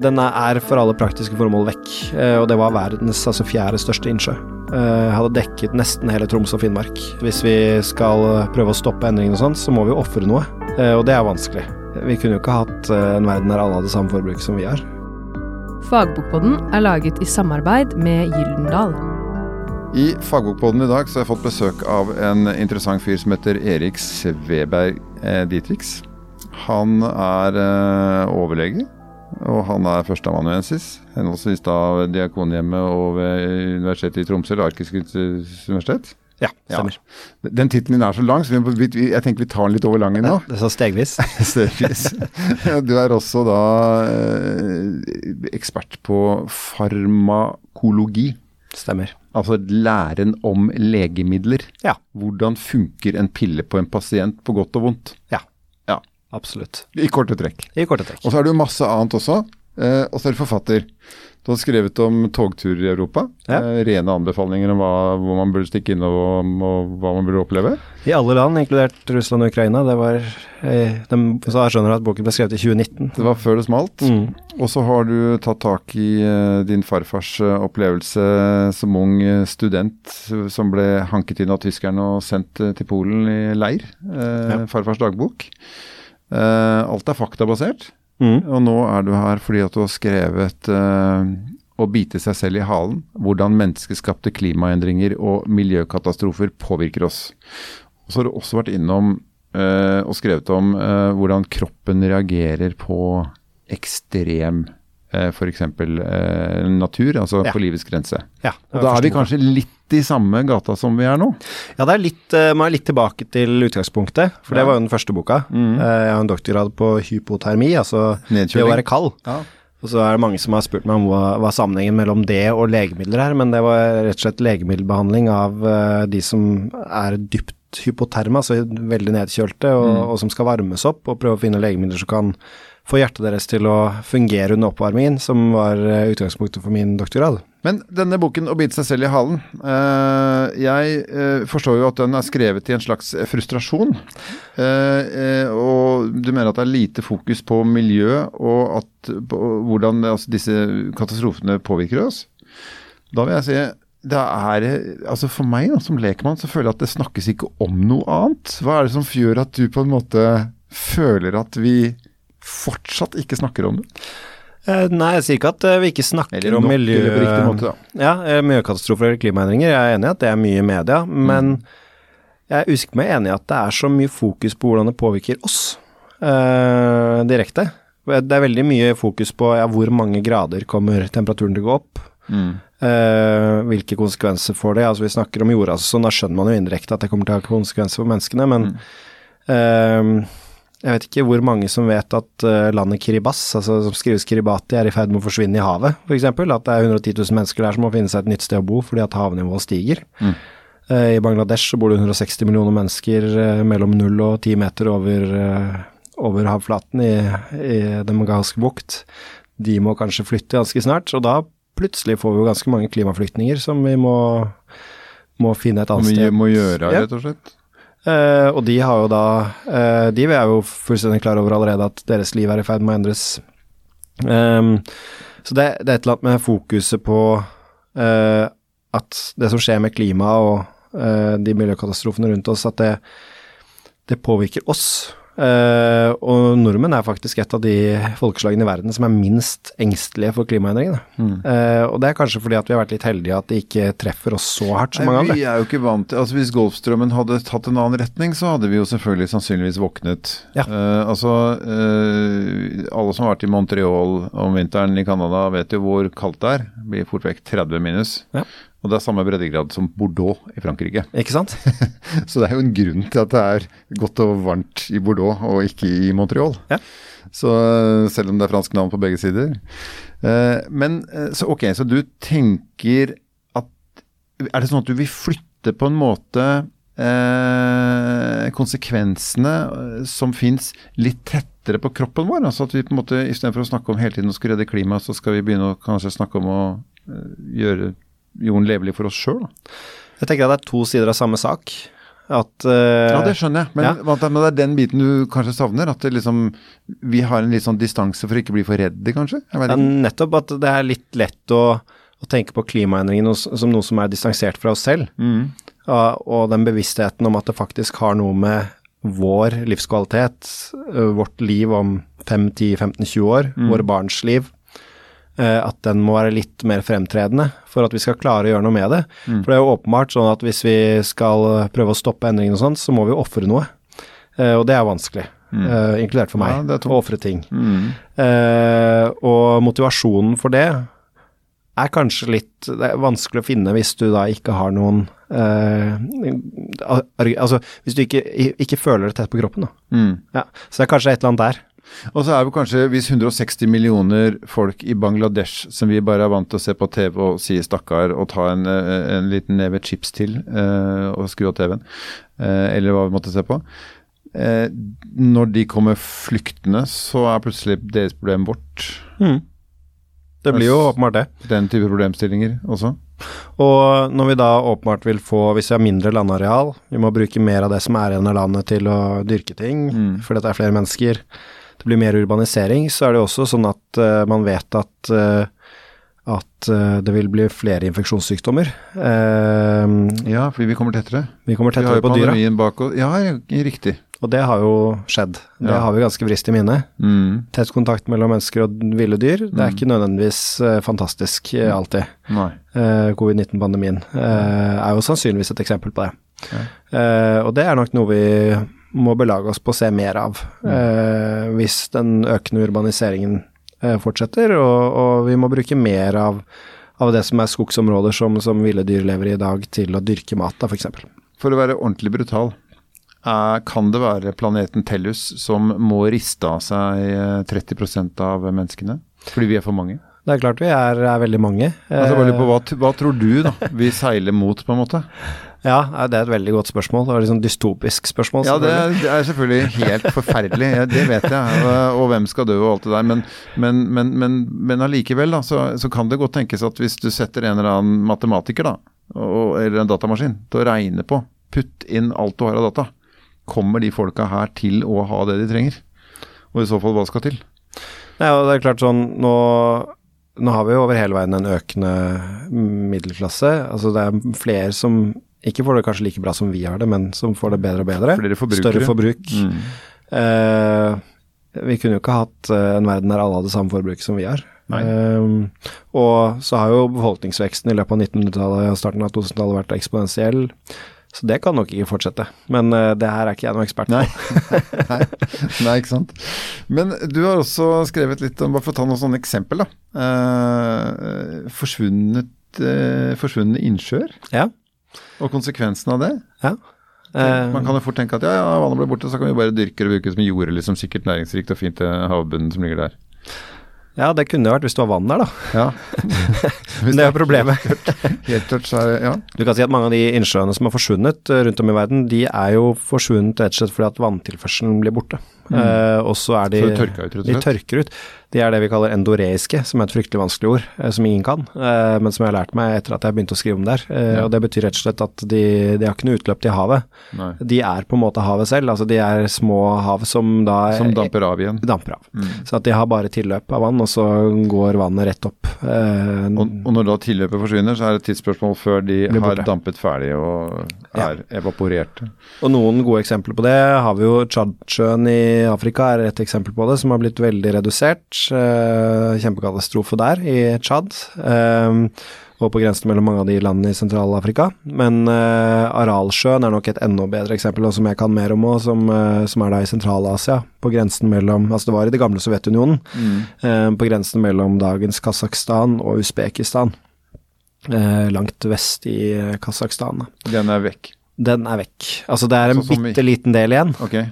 Den er for alle praktiske formål vekk, eh, og det var verdens altså fjerde største innsjø. Eh, hadde dekket nesten hele Troms og Finnmark. Hvis vi skal prøve å stoppe endringene og sånn, så må vi ofre noe, eh, og det er vanskelig. Vi kunne jo ikke hatt en verden der alle hadde samme forbruk som vi har. Fagbokpodden er laget i samarbeid med Gyldendal. I Fagbokpodden i dag så har jeg fått besøk av en interessant fyr som heter Erik Sveberg Dietrich. Han er overlege og han er førsteamanuensis, henholdsvis da ved Diakonhjemmet og ved Universitetet i Tromsø, eller Arktisk universitet. Ja, stemmer. Ja. Den tittelen din er så lang, så vi, jeg tenker vi tar den litt over langen nå. Ja, det er så stegvis. stegvis. Du er også da eh, ekspert på farmakologi. Stemmer. Altså læren om legemidler. Ja. Hvordan funker en pille på en pasient på godt og vondt? Ja. Absolutt. I korte trekk. I korte trekk. Og så er det jo masse annet også. Eh, og så er du forfatter. Du har skrevet om togturer i Europa. Ja. Eh, rene anbefalinger om hva, hvor man burde stikke inn og, og, hva man burde oppleve. I alle land, inkludert Russland og Ukraina. Det var, eh, de, så jeg skjønner at boken ble skrevet i 2019. Det var før det smalt. Mm. Og så har du tatt tak i eh, din farfars uh, opplevelse som ung uh, student som ble hanket inn av tyskerne og sendt til Polen i leir. Ja. Farfars dagbok. Uh, alt er faktabasert. Mm. Og nå er du her fordi at du har skrevet uh, 'Å bite seg selv i halen'. Hvordan menneskeskapte klimaendringer og miljøkatastrofer påvirker oss. Og så har du også vært innom uh, og skrevet om hvordan kroppen reagerer på ekstrem f.eks. Eh, natur, altså ja. på livets grense. Ja, og Da er vi kanskje litt i samme gata som vi er nå? Ja, det er litt, uh, man er litt tilbake til utgangspunktet, for ja. det var jo den første boka. Mm. Jeg har en doktorgrad på hypotermi, altså det å være kald. Ja. Og så er det mange som har spurt meg om hva, hva sammenhengen mellom det og legemidler er, men det var rett og slett legemiddelbehandling av uh, de som er dypt hypoterme, altså veldig nedkjølte, og, mm. og, som skal varmes opp, og prøve å finne legemidler som kan få hjertet deres til å fungere under oppvarmingen, som var eh, utgangspunktet for min doktorgrad. Men denne boken 'Å bite seg selv i halen', eh, jeg eh, forstår jo at den er skrevet i en slags frustrasjon. Og du mener at det er lite fokus på miljø og at, hvordan altså, disse katastrofene påvirker oss. Da vil jeg si det er, altså For meg som lekmann så føler jeg at det snakkes ikke om noe annet. Hva er det som gjør at du på en måte føler at vi fortsatt ikke snakker om det? Eh, nei, jeg sier ikke at eh, vi ikke snakker om miljø... Måte, ja, eh, miljøkatastrofer eller klimaendringer. Jeg er enig i at det er mye i media, mm. men jeg er usikker meg enig i at det er så mye fokus på hvordan det påvirker oss eh, direkte. Det er veldig mye fokus på ja, hvor mange grader kommer temperaturen til å gå opp. Mm. Eh, hvilke konsekvenser får det? Altså Vi snakker om jorda, så da skjønner man jo indirekte at det kommer til å ha konsekvenser for menneskene, men mm. eh, jeg vet ikke hvor mange som vet at uh, landet Kiribas, altså som skrives Kiribati, er i ferd med å forsvinne i havet, f.eks. At det er 110 000 mennesker der som må finne seg et nytt sted å bo fordi at havnivået stiger. Mm. Uh, I Bangladesh så bor det 160 millioner mennesker uh, mellom 0 og 10 meter over, over havflaten i, i Den Bengalske bukt. De må kanskje flytte ganske snart, og da plutselig får vi jo ganske mange klimaflyktninger som vi må, må finne et annet sted. Vi må gjøre, rett og slett? Uh, og de har jo da uh, De er jo fullstendig klar over allerede at deres liv er i ferd med å endres. Um, så det, det, er et eller annet med fokuset på uh, at det som skjer med klimaet og de miljøkatastrofene rundt oss, at det, det påvirker oss. Uh, og nordmenn er faktisk et av de folkeslagene i verden som er minst engstelige for klimaendringene. Mm. Uh, og det er kanskje fordi at vi har vært litt heldige at det ikke treffer oss så hardt som Nei, mange andre. Vi er jo ikke vant til, altså Hvis Golfstrømmen hadde tatt en annen retning, så hadde vi jo selvfølgelig sannsynligvis våknet. Ja. Uh, altså Alle som har vært i Montreal om vinteren i Canada vet jo hvor kaldt det er. Det blir fort vekk 30 minus. Ja. Og det er samme breddegrad som Bordeaux i Frankrike. Ikke sant? så det er jo en grunn til at det er godt og varmt i Bordeaux og ikke i Montreal. Ja. Så selv om det er fransk navn på begge sider. Eh, men eh, så ok, så du tenker at Er det sånn at du vil flytte på en måte eh, konsekvensene eh, som fins litt tettere på kroppen vår? Altså at vi på en måte istedenfor å snakke om hele tiden å skulle redde klimaet, så skal vi begynne å kanskje snakke om å gjøre jorden levelig for oss sjøl? Jeg tenker at det er to sider av samme sak. At uh, Ja, det skjønner jeg, men, ja. men, det er den biten du kanskje savner? At liksom, vi har en litt sånn distanse for å ikke bli for redde, kanskje? Ja, nettopp at det er litt lett å, å tenke på klimaendringene som noe som er distansert fra oss selv. Mm. Og, og den bevisstheten om at det faktisk har noe med vår livskvalitet, vårt liv om 5, 10, 15, 20 år, mm. våre barns liv, at den må være litt mer fremtredende for at vi skal klare å gjøre noe med det. Mm. For det er jo åpenbart sånn at hvis vi skal prøve å stoppe endringene og sånn, så må vi ofre noe. Og det er vanskelig. Mm. inkludert for meg. Ja, å ofre ting. Mm. og motivasjonen for det er kanskje litt det er vanskelig å finne hvis du da ikke har noen eh, Altså hvis du ikke, ikke, føler det tett på kroppen, da. Mm. Ja, så det er kanskje et eller annet der. Og så er det kanskje hvis 160 millioner folk i Bangladesh, som vi bare er vant til å se på TV og si stakkar og ta en, eh, en liten neve chips til uh, og skru av TV-en, uh, eller hva vi måtte se på. Uh, når de kommer flyktende, så er plutselig deres problem vårt. Mm. Det blir jo åpenbart det. Den type problemstillinger også. Og når vi da åpenbart vil få, hvis vi har mindre landareal, vi må bruke mer av det som er igjen av landet til å dyrke ting, mm. fordi det er flere mennesker, det blir mer urbanisering, så er det også sånn at uh, man vet at uh, at uh, det vil bli flere infeksjonssykdommer. ja, fordi vi kommer tettere. Vi kommer tettere på dyra. Bak oss. Ja, riktig. Og det har jo skjedd. Det ja. har vi ganske vrist i minne. Mm. Tett kontakt mellom mennesker og ville dyr, det er mm. ikke nødvendigvis fantastisk uh, alltid. Uh, Covid-19-pandemien er jo sannsynligvis et eksempel på det. Ja. og det er nok noe vi må belage oss på å se mer av, mm. hvis den økende urbaniseringen fortsetter, og, og, vi må bruke mer av, av det som er skogsområder som, som ville dyr lever i i dag, til å dyrke mat, da, f.eks. For, for å være ordentlig brutal, kan det være planeten Tellus som må riste av seg 30 eh, av menneskene? Fordi vi er for mange? Det er klart vi er, er veldig mange. Altså, på, hva, hva, tror du da vi seiler mot, på en måte? Ja, det er et veldig godt spørsmål. Det var litt sånn dystopisk spørsmål. Ja, det er, det er, selvfølgelig helt forferdelig. Det vet jeg. Og, og, hvem skal dø og alt det der. Men, men, men, men, men allikevel, da, så, så, kan det godt tenkes at hvis du setter en eller annen matematiker, da, og, eller en datamaskin, til å regne på, putt inn alt du har av data, kommer de folka her til å ha det de trenger? Og i så fall, hva skal til? Ja, det er klart sånn, nå, nå har vi jo over hele verden en økende middelklasse. Altså det er flere som ikke får det kanskje like bra som vi har det, men som får det bedre og bedre. Større forbruk. Mm. Eh, vi kunne jo ikke hatt eh, en verden der alle hadde samme forbruk som vi har. Eh, og så har jo befolkningsveksten i løpet av 1900-tallet og starten av 2000-tallet vært eksponentiell. Så det kan nok ikke fortsette. Men uh, det her er ikke jeg noen ekspert på. Nei. Nei. Nei. ikke sant. Men du har også skrevet litt om, bare for å ta noen sånne eksempel, da. Uh, forsvunnet, uh, forsvunne innsjøer. Ja. Og konsekvensen av det. Ja. Man kan jo fort tenke at ja, ja, vannet ble borte, så kan vi bare dyrke og bruke det som jorde, liksom sikkert næringsrikt og fint havbunnen som ligger der. Ja, det kunne det vært hvis det var vann der, da. Ja. Men det er problemet. Helt tørt, så er det, ja. Du kan si at mange av de innsjøene som har forsvunnet eh, rundt om i verden, de er jo forsvunnet rett og slett fordi at vanntilførselen blir borte. Mm. Uh, og så er de Så tørker ut, rett og slett? De tørker ut. De er det vi kaller endoreiske, som er et fryktelig vanskelig ord, eh, som ingen kan, eh, men som jeg har lært meg etter at jeg begynte å skrive om det her. Eh, ja. Og det betyr rett og slett at de, de har ikke noe utløp til havet. Nei. De er på en måte havet selv, altså de er små hav som da Som damper av igjen? Damper av. Mm. Så at de har bare tilløp av vann, og så går vannet rett opp. og, og, når da tilløpet forsvinner, så er det et tidsspørsmål før de har dampet ferdig og er ja. evaporerte. Og noen gode eksempler på det har vi jo Tsjadsjøen i Afrika er et eksempel på det, som har blitt veldig redusert. Eh, kjempekatastrofe der, i Tsjad. Eh, og på grensen mellom mange av de landene i Sentral-Afrika. Men uh, Aralsjøen er nok et enda bedre eksempel, og som jeg kan mer om òg, som, som, er da i Sentral-Asia. På grensen mellom Altså det var i det gamle Sovjetunionen. Mm. På grensen mellom dagens Kasakhstan og Usbekistan. langt vest i Kasakhstan. Den er vekk? Den er vekk. Altså det er en altså, bitte liten del igjen. Okay.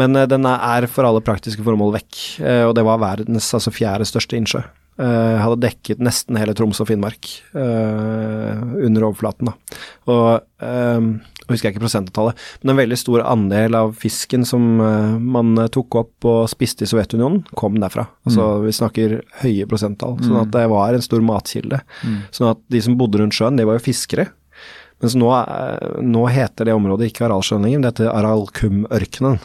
Men uh, den er for alle praktiske formål vekk. Uh, og det var verdens altså fjerde største innsjø. Uh, hadde dekket nesten hele Troms og Finnmark under overflaten. da. Og jeg husker jeg ikke prosenttallet, men en veldig stor andel av fisken som man tok opp og spiste i Sovjetunionen, kom derfra. Altså mm. vi snakker høye prosenttall. Sånn at mm. det var en stor matkilde. Mm. Sånn at de som bodde rundt sjøen, de var jo fiskere. Mens nå, nå heter det området ikke Aralsjøen lenger, det heter Aralkumørkenen.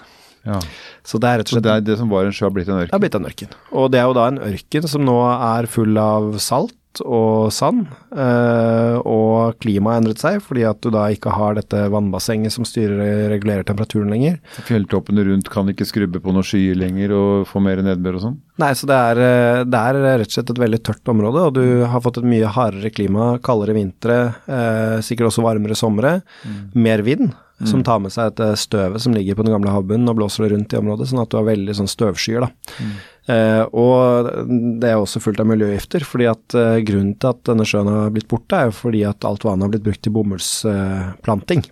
Ja. Så det er rett og slett det, er det som var en sjø, har blitt en ørken? Det har blitt en ørken. Og det er jo da en ørken som nå er full av salt og sand, eh, og klimaet har endret seg fordi at du da ikke har dette vannbassenget som styrer regulerer temperaturen lenger. Fjelltoppene rundt kan ikke skrubbe på noen skyer lenger og få mer nedbør og sånn? Nei, så det er, eh, det er, rett og slett et veldig tørt område, og du har fått et mye hardere klima, kaldere vintre, eh, sikkert også varmere somre, mm. mer vind som tar med seg dette støvet som ligger på den gamle havbunnen og blåser det rundt i området, sånn at du har veldig sånn støvskyer. da. Mm. Eh, og det er også fullt av miljøgifter, fordi at eh, grunnen til at denne sjøen har blitt borte, er jo fordi at alt vannet har blitt brukt til bomullsplanting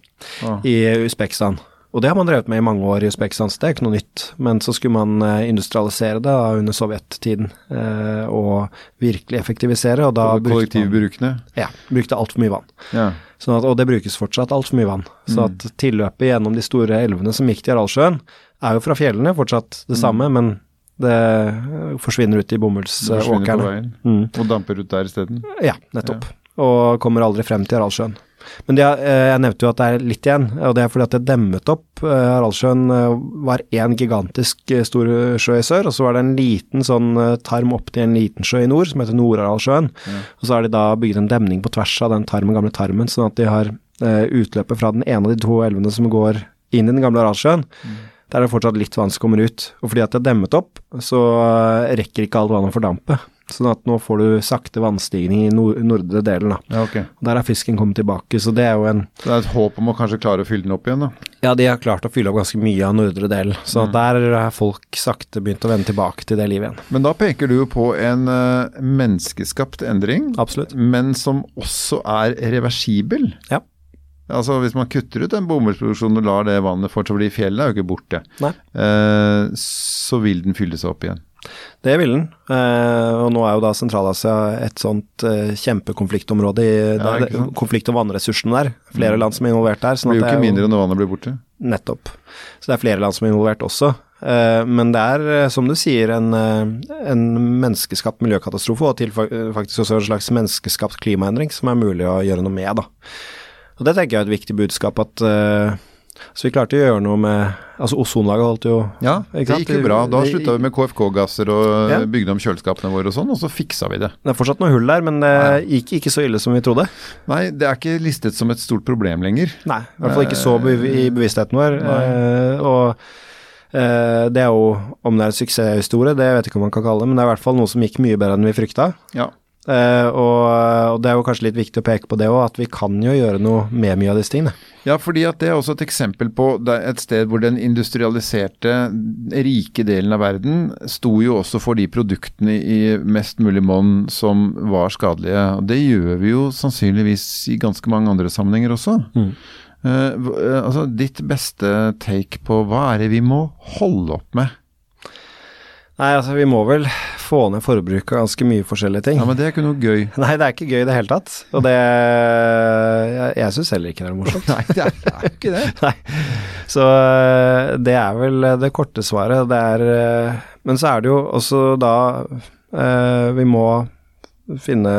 ah. i Usbekistan. Og det har man drevet med i mange år i Usbekistan, så det er ikke noe nytt. Men så skulle man eh, industrialisere det da, under sovjettiden, eh, og virkelig effektivisere. Og da Kollektivbrukene? Ja, brukte altfor mye vann. Ja. Sånn at, og det brukes fortsatt altfor mye vann. Så mm. at tilløpet gjennom de store elvene som gikk til Aralsjøen, er jo fra fjellene fortsatt det mm. samme, men det forsvinner ut i bomullsåkrene. Mm. Og damper ut der isteden? Ja, nettopp. Ja. Og kommer aldri frem til Aralsjøen. Men det, eh, jeg nevnte jo at det er litt igjen, og det er fordi at det demmet opp. Eh, Haraldsjøen eh, var én gigantisk stor sjø i sør, og så var det en liten sånn tarm opp til en liten sjø i nord som heter Nord-Haraldsjøen. Ja. Og så har de da bygget en demning på tvers av den tarmen, gamle tarmen, sånn at de har utløpet fra den ene av de to elvene som går inn i den gamle Haraldsjøen. Mm. Der er det fortsatt litt vann som kommer ut. Og fordi at det er demmet opp, så rekker ikke alt vannet å fordampe. Sånn at nå får du sakte vannstigning i nord nordre delen. Ja, okay. Der er fisken kommet tilbake, så det er jo en det er et håp om å kanskje klare å fylle den opp igjen, da? Ja, de har klart å fylle opp ganske mye av nordre del, så mm. der har folk sakte begynt å vende tilbake til det livet igjen. Men da peker du jo på en uh, menneskeskapt endring, Absolutt. men som også er reversibel. Ja. Altså Hvis man kutter ut den bomullsproduksjonen og lar det vannet fortsatt bli i fjellet, er jo ikke borte. Uh, så vil den fylle seg opp igjen. Det vil den. Eh, og nå er jo da Sentral-Asia et sånt eh, kjempekonfliktområde. I, ja, det, konflikt om vannressursene der. Flere mm. land som er involvert der. Sånn det blir jo ikke mindre når vannet blir borte. Nettopp. Så det er flere land som er involvert også. Eh, men det er, som du sier, en, en menneskeskapt miljøkatastrofe, og til faktisk også en slags menneskeskapt klimaendring som er mulig å gjøre noe med, da. Og det tenker jeg er et viktig budskap at så vi klarte å gjøre noe med Altså ozonlaget holdt jo Ja, det gikk jo bra. Da slutta vi med KFK-gasser og ja. bygde om kjøleskapene våre og sånn, og så fiksa vi det. Det er fortsatt noe hull der, men det gikk ikke så ille som vi trodde. Nei, det er ikke listet som et stort problem lenger. Nei, i hvert fall ikke så i bevisstheten vår. Eh, og eh, det er jo, om det er en suksesshistorie, det vet jeg ikke om man kan kalle det, men det er i hvert fall noe som gikk mye bedre enn vi frykta. Ja. Uh, og, og, det er jo kanskje litt viktig å peke på det òg, at vi kan jo gjøre noe med mye av disse tingene. Ja, fordi at det er også et eksempel på et sted hvor den industrialiserte, rike delen av verden sto jo også for de produktene i mest mulig monn som var skadelige. Og det gjør vi jo sannsynligvis i ganske mange andre sammenhenger også. Mm. Uh, altså, ditt beste take på hva er det vi må holde opp med? Nei, altså vi må vel få ned forbruket av ganske mye forskjellige ting. Ja, Men det er ikke noe gøy. Nei, det er ikke gøy i det hele tatt. Og det Jeg, jeg syns heller ikke det er morsomt. Nei, det er, jo ikke det. Nei. Så eh, det er vel det korte svaret. Det er eh, Men så er det jo også da eh, Vi må finne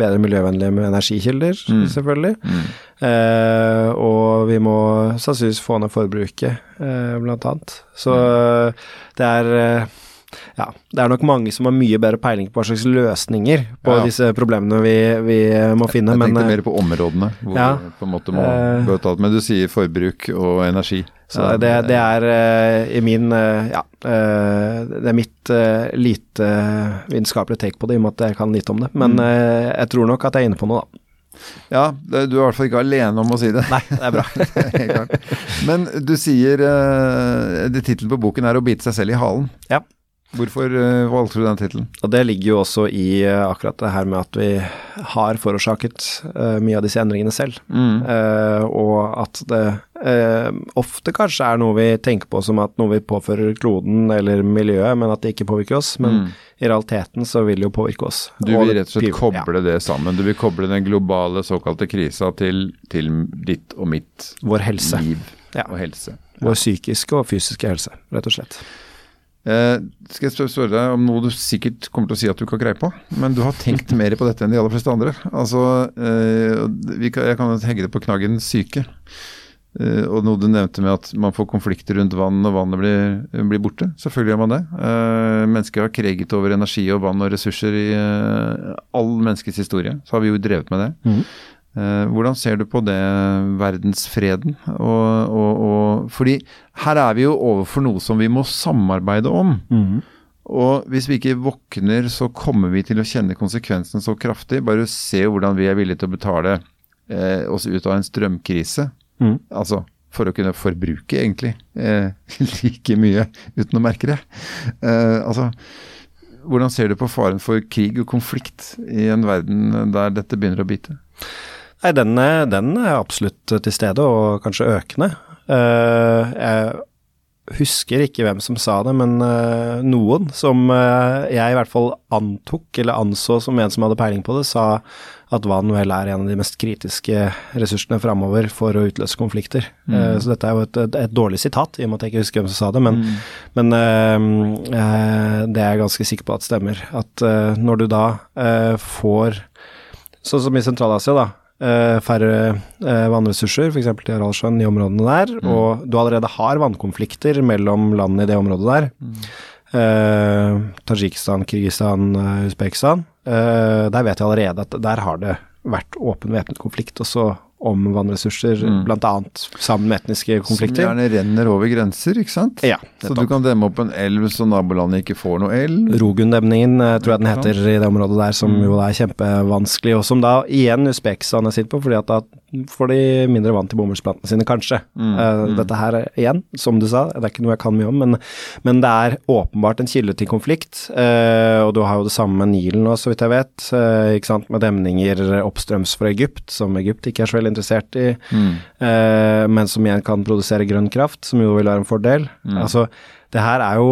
bedre miljøvennlige energikilder, mm. selvfølgelig. Mm. Eh, og vi må sannsynligvis få ned forbruket, eh, blant annet. Så mm. det er ja, det er nok mange som har mye bedre peiling på hva slags løsninger på ja. disse problemene vi, vi må finne. Jeg, jeg tenkte men, mer på områdene, hvor ja, på en måte må uh, bøte alt. Men du sier forbruk og energi. Så det, det er uh, i min uh, Ja, det er mitt lite vitenskapelige take på det, i og med at jeg kan lite om det. Men mm. jeg tror nok at jeg er inne på noe, da. Ja, du er i hvert fall ikke alene om å si det. Nei, det er bra. Men du sier uh, Tittelen på boken er 'Å bite seg selv i halen'. Ja. Hvorfor uh, valgte du den tittelen? Det ligger jo også i uh, akkurat det her med at vi har forårsaket uh, mye av disse endringene selv. Mm. og at det ofte kanskje er noe vi tenker på som at noe vi påfører kloden eller miljøet, men at det ikke påvirker oss. Men mm. i realiteten så vil det jo påvirke oss. Du vil rett og slett koble ja. det sammen. Du vil koble den globale såkalte krisa til, til ditt og mitt Vår helse. liv ja. og helse. Vår psykiske og fysiske helse, rett og slett. Eh, skal jeg spørre deg om noe du sikkert kommer til å si at du ikke har greie på, men du har tenkt mer på dette enn de aller fleste andre. Altså, eh, kan, Jeg kan hegge det på knaggen syke. Eh, og noe du nevnte med at man får konflikter rundt vann når vannet blir, blir borte. Selvfølgelig gjør man det. Eh, mennesker har kreget over energi og vann og ressurser i eh, all menneskets historie. Så har vi jo drevet med det. Mm. Hvordan ser du på det, verdensfreden? Og, og, og, fordi her er vi jo overfor noe som vi må samarbeide om. Mm. Og hvis vi ikke våkner, så kommer vi til å kjenne konsekvensen så kraftig. Bare se hvordan vi er villige til å betale eh, oss ut av en strømkrise. Mm. Altså for å kunne forbruke, egentlig, eh, like mye uten å merke det. Eh, altså, hvordan ser du på faren for krig og konflikt i en verden der dette begynner å bite? Nei, den, den er absolutt til stede, og kanskje økende. Uh, jeg husker ikke hvem som sa det, men uh, noen som jeg i hvert fall antok, eller anså som en som hadde peiling på det, sa at vann vel er en av de mest kritiske ressursene framover for å utløse konflikter. Mm. Så dette er jo et, et, et, dårlig sitat, i og med at jeg ikke husker hvem som sa det, men, mm. men det er jeg ganske sikker på at stemmer. At når du da får, sånn som i Sentral-Asia, da, færre uh, vannressurser, f.eks. til Aralsjøen, i områdene der, mm. og du allerede har vannkonflikter mellom landene i det området der. Mm. Uh, Tadsjikistan, Kirgisistan, Usbekistan. der vet jeg allerede at der har det vært åpen væpnet konflikt, og så om vannressurser, mm. bl.a. sammen med etniske konflikter. Som gjerne renner over grenser, ikke sant? Ja, så du kan demme opp en elv så nabolandet ikke får noe elv? Rogundemningen, eh, tror jeg den heter i det området der, som mm. jo er kjempevanskelig, og som da igjen Usbekistan er sitt på, fordi at da får de mindre vann til bomullsplantene sine, kanskje. Mm. Uh, dette her igjen, som du sa, det er ikke noe jeg kan mye om, men, men det er åpenbart en kilde til konflikt, uh, og du har jo det samme med Nilen nå, så vidt jeg vet, uh, ikke sant, med demninger oppstrøms fra Egypt, som Egypt ikke er så veldig interessert i, mm. eh, men som igjen kan produsere grønn kraft, som jo vil være en fordel. Mm. Altså, det her er jo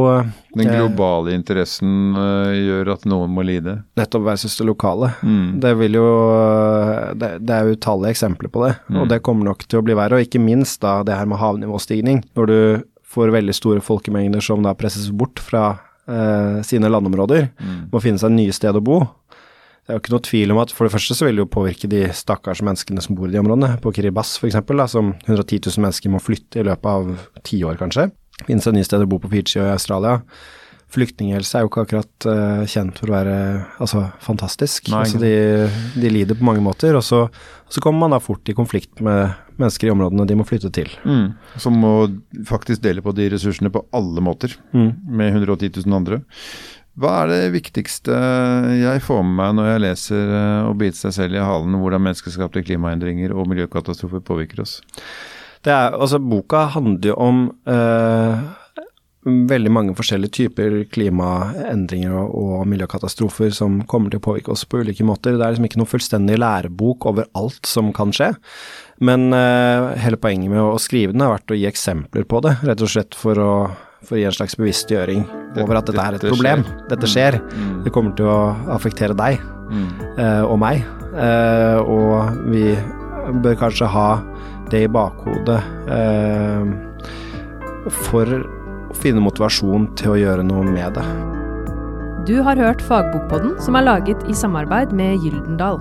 Den eh, globale eh, interessen uh, gjør at noen må lide? Nettopp versus det lokale. Mm. Det vil jo Det, det er utallige eksempler på det, og mm. det kommer nok til å bli verre. Og ikke minst da det her med havnivåstigning. Når du får veldig store folkemengder som da presses bort fra eh, sine landområder, mm. må finne seg nye steder å bo. Det er jo ikke noe tvil om at for det første så vil det jo påvirke de stakkars menneskene som bor i de områdene. På Kiribas f.eks., som 110 000 mennesker må flytte i løpet av ti år, kanskje. Finnes det nye steder å bo på Fiji og i Australia. Flyktninghelse er jo ikke akkurat uh, kjent for å være altså, fantastisk. Nei, altså, de, de, lider på mange måter, og så, så, kommer man da fort i konflikt med mennesker i områdene de må flytte til. Mm. Som må faktisk dele på de ressursene på alle måter, mm. med 110 000 andre. Hva er det viktigste jeg får med meg når jeg leser eh, og biter seg selv i halen hvordan menneskeskapte klimaendringer og miljøkatastrofer påvirker oss? Det er, altså Boka handler jo om eh, veldig mange forskjellige typer klimaendringer og, og, miljøkatastrofer som kommer til å påvirke oss på ulike måter. Det er liksom ikke noe fullstendig lærebok over alt som kan skje. Men eh, hele poenget med å skrive den har vært å gi eksempler på det, rett og slett for å for å gi en slags bevisstgjøring over at dette, er et problem. Dette skjer. Mm. Det kommer til å affektere deg mm. eh, og meg. Eh, og vi bør kanskje ha det i bakhodet eh, for å finne motivasjon til å gjøre noe med det. Du har hørt Fagbokpodden, som er laget i samarbeid med Gyldendal.